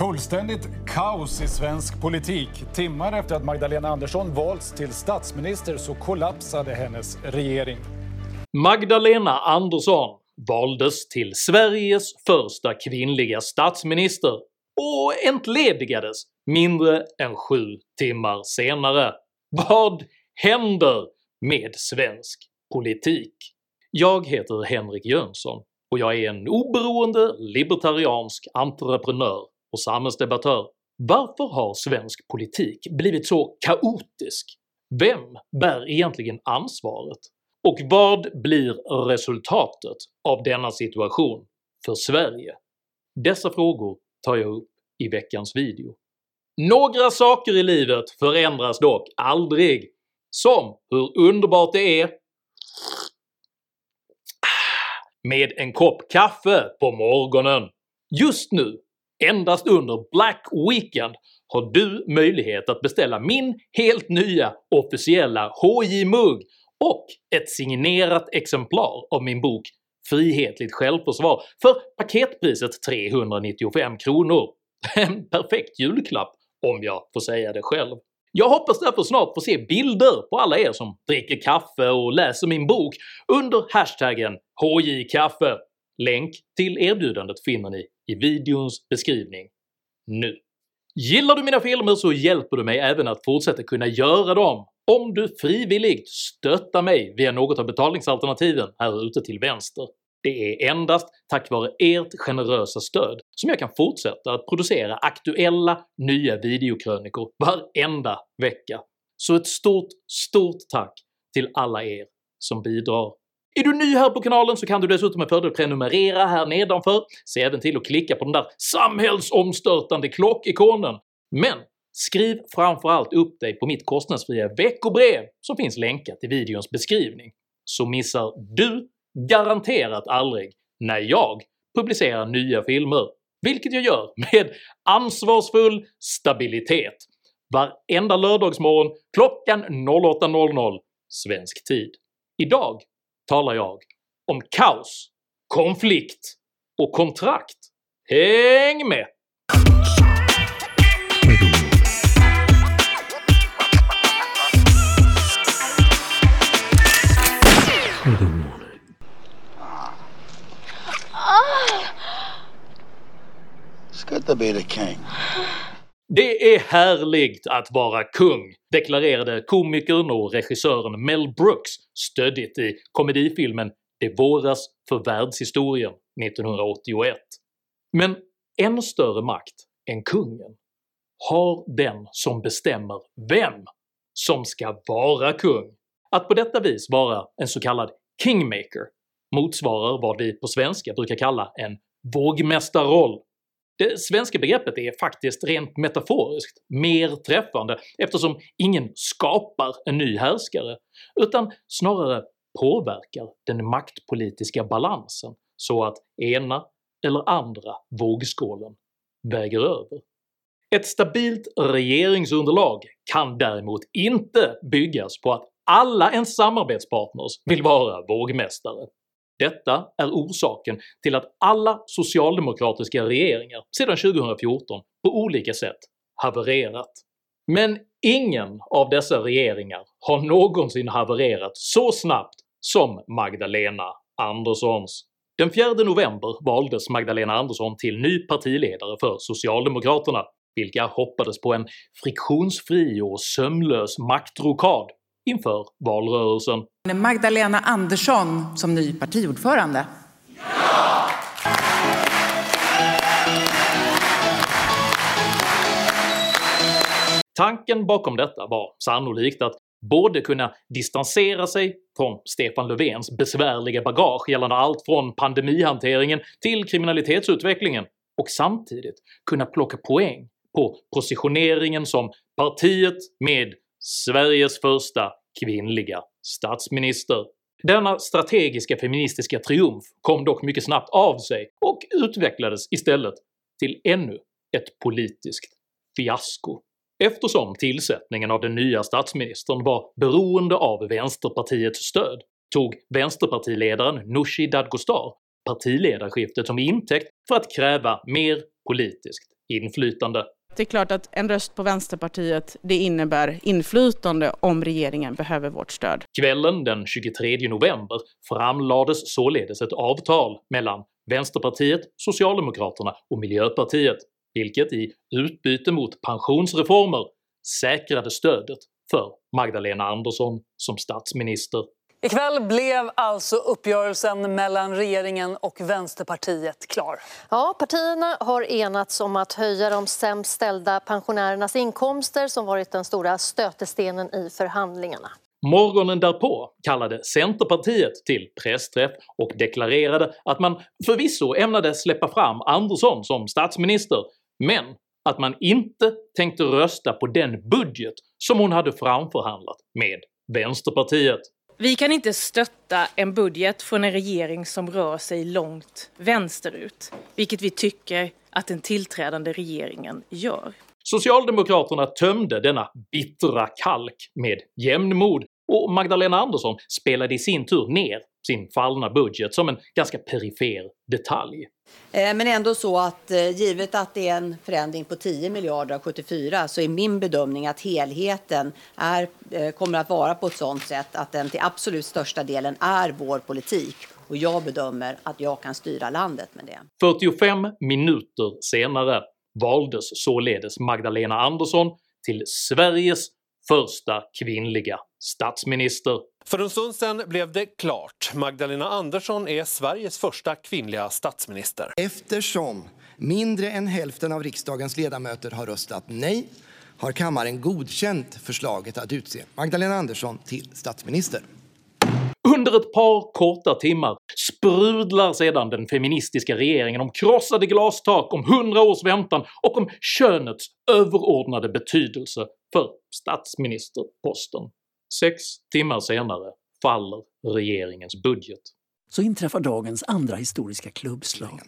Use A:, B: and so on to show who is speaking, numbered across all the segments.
A: Fullständigt kaos i svensk politik. Timmar efter att Magdalena Andersson valts till statsminister så kollapsade hennes regering.
B: Magdalena Andersson valdes till Sveriges första kvinnliga statsminister och entledigades mindre än sju timmar senare. Vad händer med svensk politik? Jag heter Henrik Jönsson och jag är en oberoende libertariansk entreprenör och samhällsdebattör. Varför har svensk politik blivit så kaotisk? Vem bär egentligen ansvaret? Och vad blir resultatet av denna situation för Sverige? Dessa frågor tar jag upp i veckans video. Några saker i livet förändras dock aldrig, som hur underbart det är med en kopp kaffe på morgonen. Just nu, endast under Black Weekend, har du möjlighet att beställa min helt nya officiella HJ-mugg och ett signerat exemplar av min bok “Frihetligt självförsvar” för paketpriset 395 kronor. En perfekt julklapp om jag får säga det själv. Jag hoppas därför snart få se bilder på alla er som dricker kaffe och läser min bok under hashtaggen HJKaffe. Länk till erbjudandet finner ni i videons beskrivning nu. Gillar du mina filmer så hjälper du mig även att fortsätta kunna göra dem om du frivilligt stöttar mig via något av betalningsalternativen här ute till vänster. Det är endast tack vare ert generösa stöd som jag kan fortsätta att producera aktuella nya videokrönikor varenda vecka. Så ett stort, stort tack till alla er som bidrar. Är du ny här på kanalen så kan du dessutom med fördel prenumerera här nedanför, se även till att klicka på den där samhällsomstörtande klockikonen. Men skriv framförallt upp dig på mitt kostnadsfria veckobrev som finns länkat i videons beskrivning, så missar du garanterat aldrig när jag publicerar nya filmer, vilket jag gör med ansvarsfull stabilitet varenda lördagsmorgon klockan 08.00 svensk tid. Idag talar jag om kaos, konflikt och kontrakt. Häng med!
C: It's good to be the king.
B: Det är härligt att vara kung, deklarerade komikern och regissören Mel Brooks stöddigt i komedifilmen “Det våras för världshistorien” 1981. Men än större makt än kungen har den som bestämmer vem som ska vara kung. Att på detta vis vara en så kallad “kingmaker” motsvarar vad vi på svenska brukar kalla en vågmästarroll det svenska begreppet är faktiskt rent metaforiskt mer träffande eftersom ingen skapar en ny härskare, utan snarare påverkar den maktpolitiska balansen så att ena eller andra vågskålen väger över. Ett stabilt regeringsunderlag kan däremot inte byggas på att alla ens samarbetspartners vill vara vågmästare. Detta är orsaken till att alla socialdemokratiska regeringar sedan 2014 på olika sätt havererat. Men ingen av dessa regeringar har någonsin havererat så snabbt som Magdalena Anderssons. Den 4 november valdes Magdalena Andersson till ny partiledare för socialdemokraterna, vilka hoppades på en friktionsfri och sömlös maktrokad inför valrörelsen.
D: Magdalena Andersson som ny partiordförande.
B: Tanken bakom detta var sannolikt att både kunna distansera sig från Stefan Löfvens besvärliga bagage gällande allt från pandemihanteringen till kriminalitetsutvecklingen och samtidigt kunna plocka poäng på positioneringen som partiet med Sveriges första kvinnliga statsminister. Denna strategiska feministiska triumf kom dock mycket snabbt av sig och utvecklades istället till ännu ett politiskt fiasko. Eftersom tillsättningen av den nya statsministern var beroende av vänsterpartiets stöd tog vänsterpartiledaren Nooshi Dadgostar partiledarskiftet som intäkt för att kräva mer politiskt inflytande.
E: Det är klart att en röst på Vänsterpartiet det innebär inflytande om regeringen behöver vårt stöd.
B: Kvällen den 23 november framlades således ett avtal mellan Vänsterpartiet, Socialdemokraterna och Miljöpartiet, vilket i utbyte mot pensionsreformer säkrade stödet för Magdalena Andersson som statsminister.
F: Ikväll blev alltså uppgörelsen mellan regeringen och Vänsterpartiet klar.
G: Ja, partierna har enats om att höja de sämst ställda pensionärernas inkomster som varit den stora stötestenen i förhandlingarna.
B: Morgonen därpå kallade Centerpartiet till pressträff och deklarerade att man förvisso ämnade släppa fram Andersson som statsminister, men att man inte tänkte rösta på den budget som hon hade framförhandlat med Vänsterpartiet.
E: Vi kan inte stötta en budget från en regering som rör sig långt vänsterut, vilket vi tycker att den tillträdande regeringen gör.
B: Socialdemokraterna tömde denna bittra kalk med jämnmod och Magdalena Andersson spelade i sin tur ner sin fallna budget som en ganska perifer detalj.
H: Eh, men ändå så att eh, givet att det är en förändring på 10 miljarder av 74 så är min bedömning att helheten är, eh, kommer att vara på ett sådant sätt att den till absolut största delen är vår politik och jag bedömer att jag kan styra landet med det.
B: 45 minuter senare valdes således Magdalena Andersson till Sveriges första kvinnliga statsminister.
I: För en stund sedan blev det klart. Magdalena Andersson är Sveriges första kvinnliga statsminister.
J: Eftersom mindre än hälften av riksdagens ledamöter har röstat nej har kammaren godkänt förslaget att utse Magdalena Andersson till statsminister.
B: Under ett par korta timmar sprudlar sedan den feministiska regeringen om krossade glastak, om hundra års väntan och om könets överordnade betydelse för statsministerposten. Sex timmar senare faller regeringens budget.
K: Så inträffar dagens andra historiska klubbslag.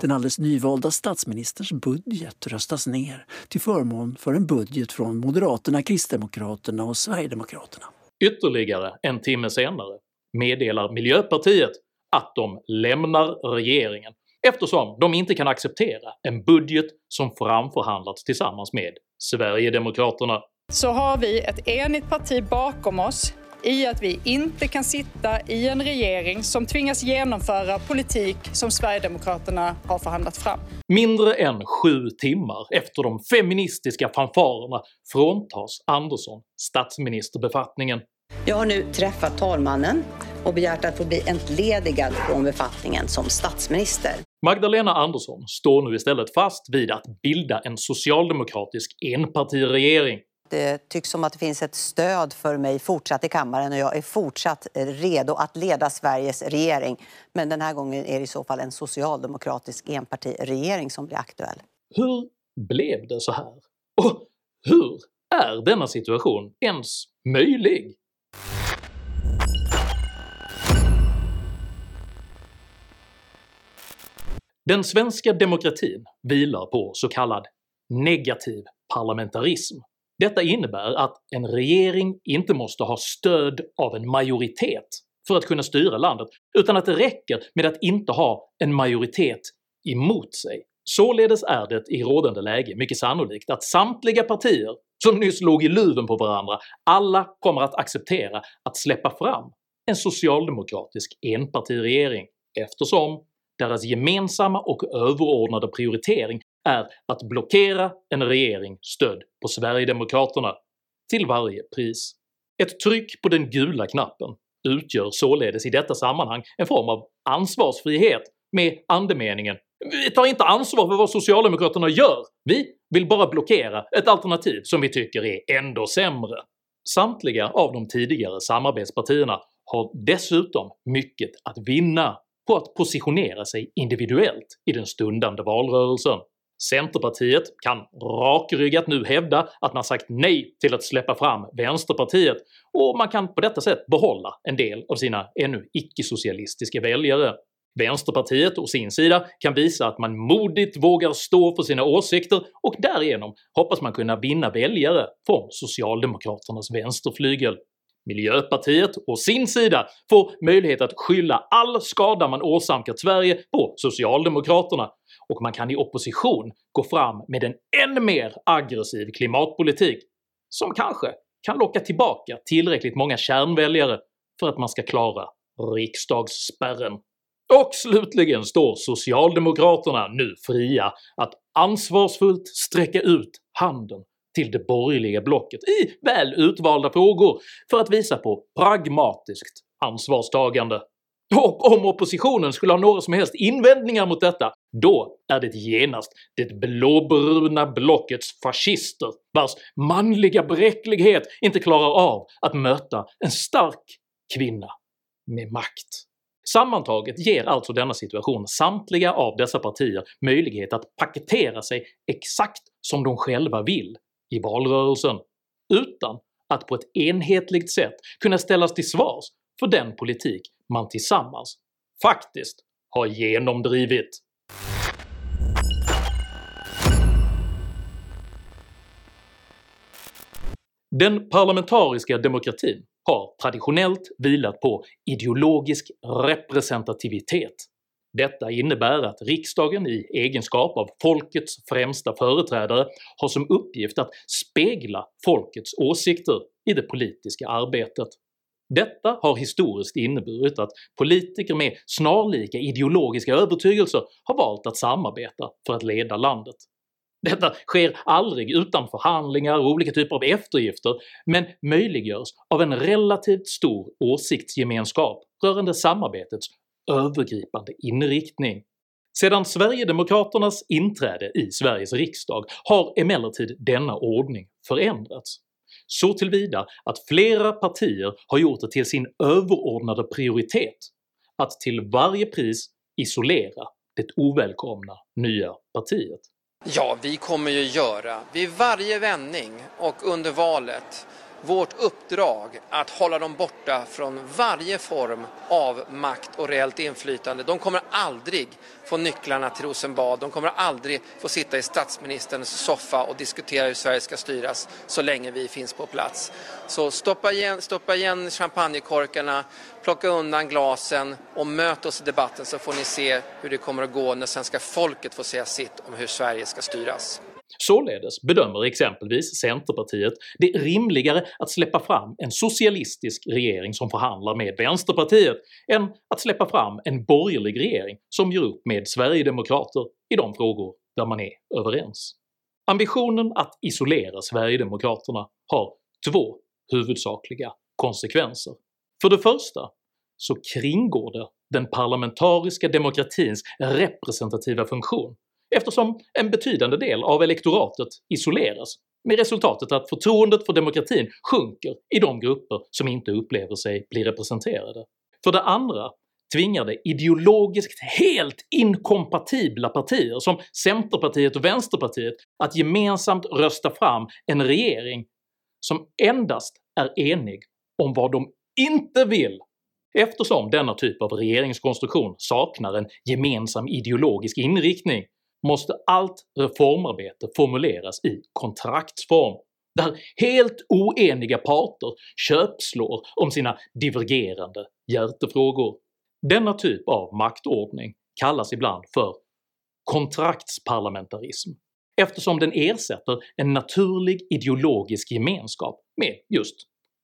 K: Den alldeles nyvalda statsministerns budget röstas ner till förmån för en budget från Moderaterna, Kristdemokraterna och Sverigedemokraterna.
B: Ytterligare en timme senare meddelar Miljöpartiet att de lämnar regeringen eftersom de inte kan acceptera en budget som framförhandlats tillsammans med Sverigedemokraterna.
L: Så har vi ett enigt parti bakom oss i att vi inte kan sitta i en regering som tvingas genomföra politik som Sverigedemokraterna har förhandlat fram.
B: Mindre än sju timmar efter de feministiska fanfarerna fråntas Andersson statsministerbefattningen.
H: Jag har nu träffat talmannen och begärt att få bli entledigad från befattningen som statsminister.
B: Magdalena Andersson står nu istället fast vid att bilda en socialdemokratisk enpartiregering.
H: Det tycks som att det finns ett stöd för mig fortsatt i kammaren och jag är fortsatt eh, redo att leda Sveriges regering. Men den här gången är det i så fall en socialdemokratisk enpartiregering som blir aktuell.
B: Hur blev det så här? Och hur är denna situation ens möjlig? Den svenska demokratin vilar på så kallad negativ parlamentarism. Detta innebär att en regering inte måste ha stöd av en majoritet för att kunna styra landet, utan att det räcker med att inte ha en majoritet emot sig. Således är det i rådande läge mycket sannolikt att samtliga partier som nyss låg i luven på varandra alla kommer att acceptera att släppa fram en socialdemokratisk enpartiregering eftersom deras gemensamma och överordnade prioritering är att blockera en regering stödd på Sverigedemokraterna till varje pris. Ett tryck på den gula knappen utgör således i detta sammanhang en form av ansvarsfrihet med andemeningen “Vi tar inte ansvar för vad socialdemokraterna gör, vi vill bara blockera ett alternativ som vi tycker är ändå sämre”. Samtliga av de tidigare samarbetspartierna har dessutom mycket att vinna på att positionera sig individuellt i den stundande valrörelsen. Centerpartiet kan rakryggat nu hävda att man sagt nej till att släppa fram Vänsterpartiet och man kan på detta sätt behålla en del av sina ännu icke-socialistiska väljare. Vänsterpartiet å sin sida kan visa att man modigt vågar stå för sina åsikter och därigenom hoppas man kunna vinna väljare från socialdemokraternas vänsterflygel. Miljöpartiet å sin sida får möjlighet att skylla all skada man åsamkat Sverige på socialdemokraterna och man kan i opposition gå fram med en än mer aggressiv klimatpolitik som kanske kan locka tillbaka tillräckligt många kärnväljare för att man ska klara riksdagsspärren. Och slutligen står socialdemokraterna nu fria att ansvarsfullt sträcka ut handen till det borgerliga blocket i väl utvalda frågor för att visa på pragmatiskt ansvarstagande. Och om oppositionen skulle ha några som helst invändningar mot detta, då är det genast det blåbruna blockets fascister vars manliga bräcklighet inte klarar av att möta en stark kvinna med makt. Sammantaget ger alltså denna situation samtliga av dessa partier möjlighet att paketera sig exakt som de själva vill i valrörelsen, utan att på ett enhetligt sätt kunna ställas till svars för den politik man tillsammans faktiskt har genomdrivit. Den parlamentariska demokratin har traditionellt vilat på ideologisk representativitet. Detta innebär att riksdagen i egenskap av folkets främsta företrädare har som uppgift att spegla folkets åsikter i det politiska arbetet. Detta har historiskt inneburit att politiker med snarlika ideologiska övertygelser har valt att samarbeta för att leda landet. Detta sker aldrig utan förhandlingar och olika typer av eftergifter, men möjliggörs av en relativt stor åsiktsgemenskap rörande samarbetets övergripande inriktning. Sedan Sverigedemokraternas inträde i Sveriges riksdag har emellertid denna ordning förändrats, så tillvida att flera partier har gjort det till sin överordnade prioritet att till varje pris isolera det ovälkomna nya partiet.
M: Ja, vi kommer ju göra. Vid varje vändning och under valet vårt uppdrag att hålla dem borta från varje form av makt och reellt inflytande. De kommer aldrig få nycklarna till Rosenbad, de kommer aldrig få sitta i statsministerns soffa och diskutera hur Sverige ska styras så länge vi finns på plats. Så stoppa igen, stoppa igen champagnekorkarna, plocka undan glasen och möt oss i debatten så får ni se hur det kommer att gå när svenska folket får säga sitt om hur Sverige ska styras.
B: Således bedömer exempelvis Centerpartiet det rimligare att släppa fram en socialistisk regering som förhandlar med Vänsterpartiet än att släppa fram en borgerlig regering som gör upp med Sverigedemokrater i de frågor där man är överens. Ambitionen att isolera Sverigedemokraterna har två huvudsakliga konsekvenser. För det första så kringgår det den parlamentariska demokratins representativa funktion eftersom en betydande del av elektoratet isoleras med resultatet att förtroendet för demokratin sjunker i de grupper som inte upplever sig bli representerade. För det andra tvingar det ideologiskt helt inkompatibla partier som Centerpartiet och Vänsterpartiet att gemensamt rösta fram en regering som endast är enig om vad de inte vill eftersom denna typ av regeringskonstruktion saknar en gemensam ideologisk inriktning måste allt reformarbete formuleras i kontraktsform, där helt oeniga parter köpslår om sina divergerande hjärtefrågor. Denna typ av maktordning kallas ibland för kontraktsparlamentarism eftersom den ersätter en naturlig ideologisk gemenskap med just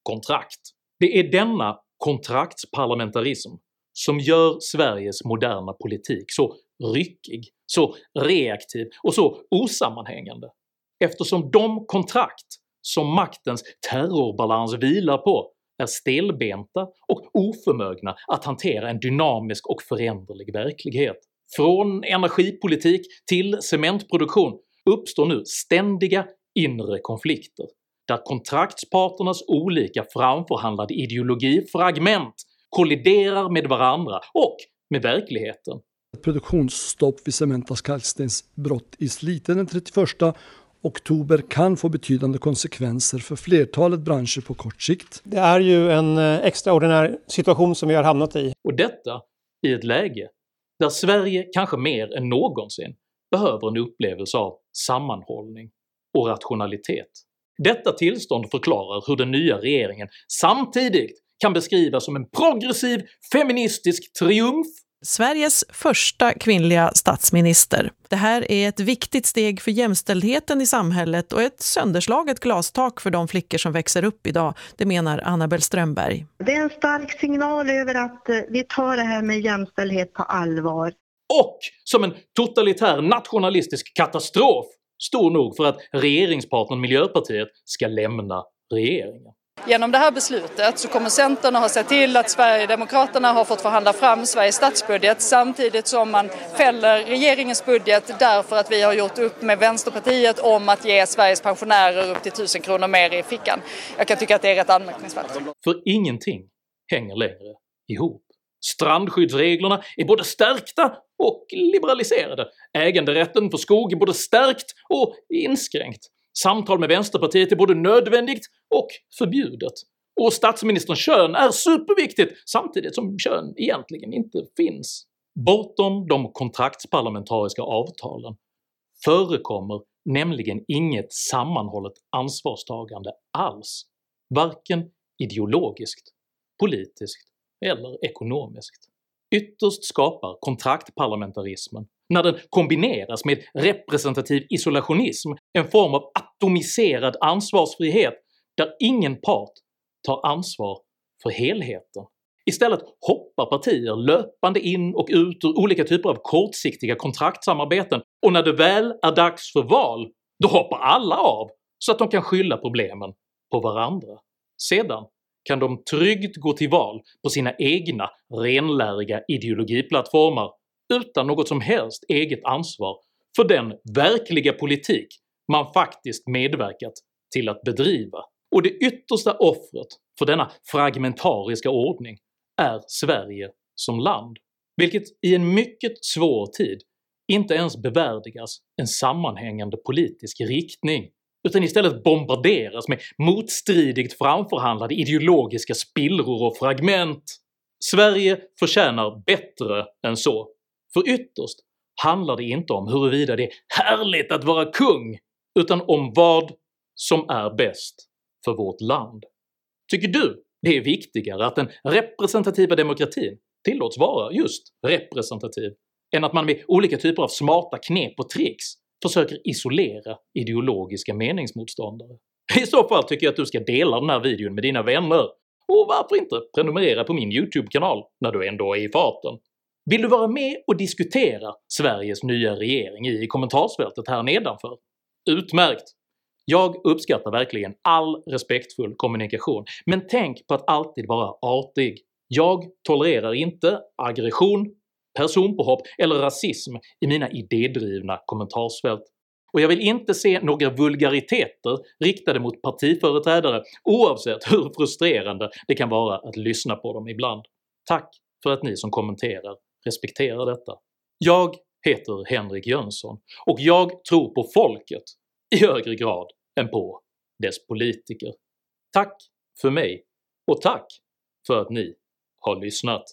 B: kontrakt. Det är denna kontraktsparlamentarism som gör Sveriges moderna politik så ryckig, så reaktiv och så osammanhängande eftersom de kontrakt som maktens terrorbalans vilar på är stelbenta och oförmögna att hantera en dynamisk och föränderlig verklighet. Från energipolitik till cementproduktion uppstår nu ständiga inre konflikter där kontraktsparternas olika framförhandlade ideologifragment kolliderar med varandra och med verkligheten.
N: Produktionsstopp vid Cementas kalkstensbrott i Slite den 31 oktober kan få betydande konsekvenser för flertalet branscher på kort sikt.
O: Det är ju en eh, extraordinär situation som vi har hamnat i.
B: Och detta i ett läge där Sverige kanske mer än någonsin behöver en upplevelse av sammanhållning och rationalitet. Detta tillstånd förklarar hur den nya regeringen samtidigt kan beskrivas som en progressiv feministisk triumf
P: Sveriges första kvinnliga statsminister. Det här är ett viktigt steg för jämställdheten i samhället och ett sönderslaget glastak för de flickor som växer upp idag, det menar Annabel Strömberg.
Q: Det är en stark signal över att eh, vi tar det här med jämställdhet på allvar.
B: Och som en totalitär nationalistisk katastrof stor nog för att regeringspartnern Miljöpartiet ska lämna regeringen.
L: Genom det här beslutet så kommer Centern att ha sett till att Sverigedemokraterna har fått förhandla fram Sveriges statsbudget samtidigt som man fäller regeringens budget därför att vi har gjort upp med Vänsterpartiet om att ge Sveriges pensionärer upp till 1000 kronor mer i fickan. Jag kan tycka att det är rätt anmärkningsvärt.
B: För ingenting hänger längre ihop. Strandskyddsreglerna är både stärkta och liberaliserade. Äganderätten för skog är både stärkt och inskränkt. Samtal med Vänsterpartiet är både nödvändigt och förbjudet. Och statsministerns kön är superviktigt samtidigt som kön egentligen inte finns. Bortom de kontraktsparlamentariska avtalen förekommer nämligen inget sammanhållet ansvarstagande alls, varken ideologiskt, politiskt eller ekonomiskt. Ytterst skapar kontraktparlamentarismen, när den kombineras med representativ isolationism, en form av atomiserad ansvarsfrihet där ingen part tar ansvar för helheten. Istället hoppar partier löpande in och ut ur olika typer av kortsiktiga kontraktsamarbeten och när det väl är dags för val, då hoppar alla av så att de kan skylla problemen på varandra. Sedan kan de tryggt gå till val på sina egna renläriga ideologiplattformar utan något som helst eget ansvar för den verkliga politik man faktiskt medverkat till att bedriva. Och det yttersta offret för denna fragmentariska ordning är Sverige som land, vilket i en mycket svår tid inte ens bevärdigas en sammanhängande politisk riktning utan istället bombarderas med motstridigt framförhandlade ideologiska spillror och fragment. Sverige förtjänar bättre än så, för ytterst handlar det inte om huruvida det är härligt att vara kung, utan om vad som är bäst för vårt land. Tycker du det är viktigare att den representativa demokratin tillåts vara just representativ än att man med olika typer av smarta knep och tricks försöker isolera ideologiska meningsmotståndare. I så fall tycker jag att du ska dela den här videon med dina vänner, och varför inte prenumerera på min YouTube-kanal när du ändå är i farten. Vill du vara med och diskutera Sveriges nya regering i kommentarsfältet här nedanför? Utmärkt! Jag uppskattar verkligen all respektfull kommunikation, men tänk på att alltid vara artig. Jag tolererar inte aggression, personpåhopp eller rasism i mina idédrivna kommentarsfält. Och jag vill inte se några vulgariteter riktade mot partiföreträdare oavsett hur frustrerande det kan vara att lyssna på dem ibland. Tack för att ni som kommenterar respekterar detta. Jag heter Henrik Jönsson och jag tror på folket i högre grad än på dess politiker. Tack för mig och tack för att ni har lyssnat.